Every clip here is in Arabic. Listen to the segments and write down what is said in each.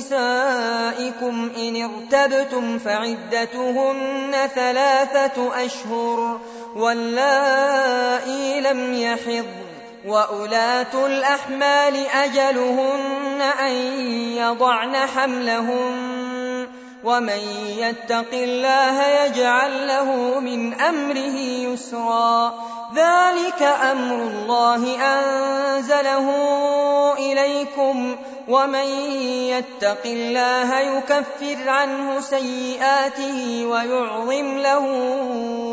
نسائكم إن ارتبتم فعدتهن ثلاثة أشهر واللائي لم يحض وأولاة الأحمال أجلهن أن يضعن حملهن ومن يتق الله يجعل له من أمره يسرا ذلك أمر الله أنزله إليكم ومن يتق الله يكفر عنه سيئاته ويعظم له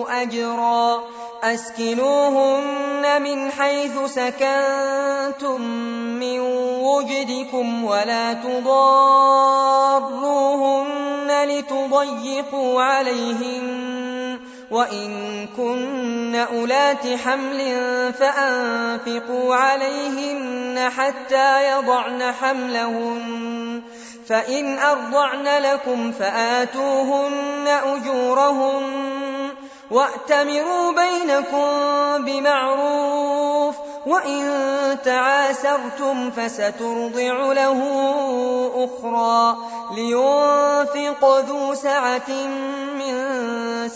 أجرا. أسكنوهن من حيث سكنتم من وجدكم ولا تضاروهن لتضيقوا عليهن وإن كن أولات حمل فأنفقوا عليهن حتى يضعن حملهن فإن أرضعن لكم فآتوهن أجورهن وَأْتَمِرُوا بَيْنَكُم بِمَعْرُوفٍ ۖ وَإِن تَعَاسَرْتُمْ فَسَتُرْضِعُ لَهُ أُخْرَىٰ لِيُنفِقْ ذُو سَعَةٍ مِّن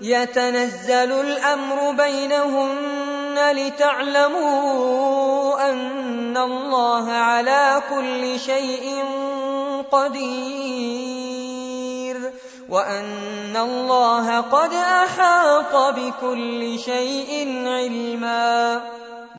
يتنزل الأمر بينهن لتعلموا أن الله على كل شيء قدير وأن الله قد أحاط بكل شيء علما